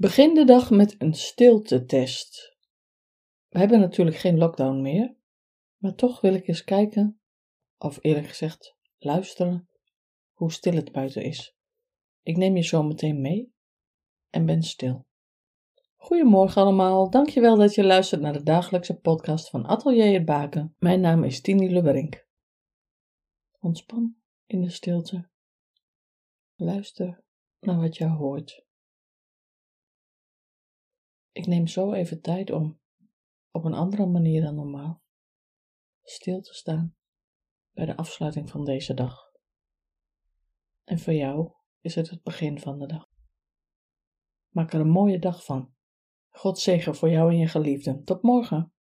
Begin de dag met een stiltetest. We hebben natuurlijk geen lockdown meer, maar toch wil ik eens kijken, of eerlijk gezegd luisteren, hoe stil het buiten is. Ik neem je zo meteen mee en ben stil. Goedemorgen allemaal, dankjewel dat je luistert naar de dagelijkse podcast van Atelier het Baken. Mijn naam is Tini Lubberink. Ontspan in de stilte. Luister naar wat je hoort. Ik neem zo even tijd om, op een andere manier dan normaal, stil te staan bij de afsluiting van deze dag. En voor jou is het het begin van de dag. Maak er een mooie dag van. God zegen voor jou en je geliefden. Tot morgen.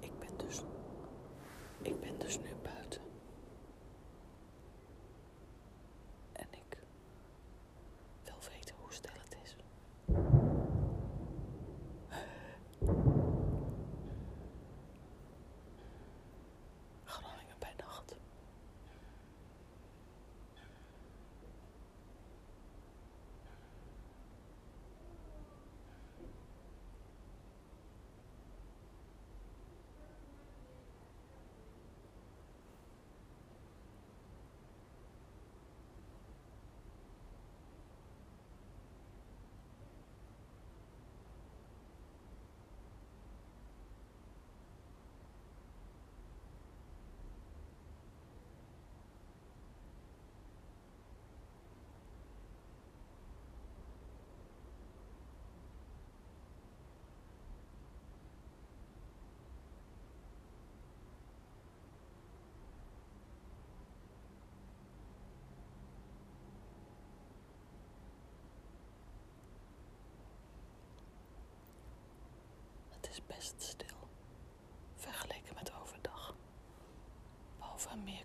Ik ben dus, ik ben dus nu buiten. En ik wil weten hoe stil het is. Groningen bij nacht. Het is best stil, vergeleken met overdag. Behalve meer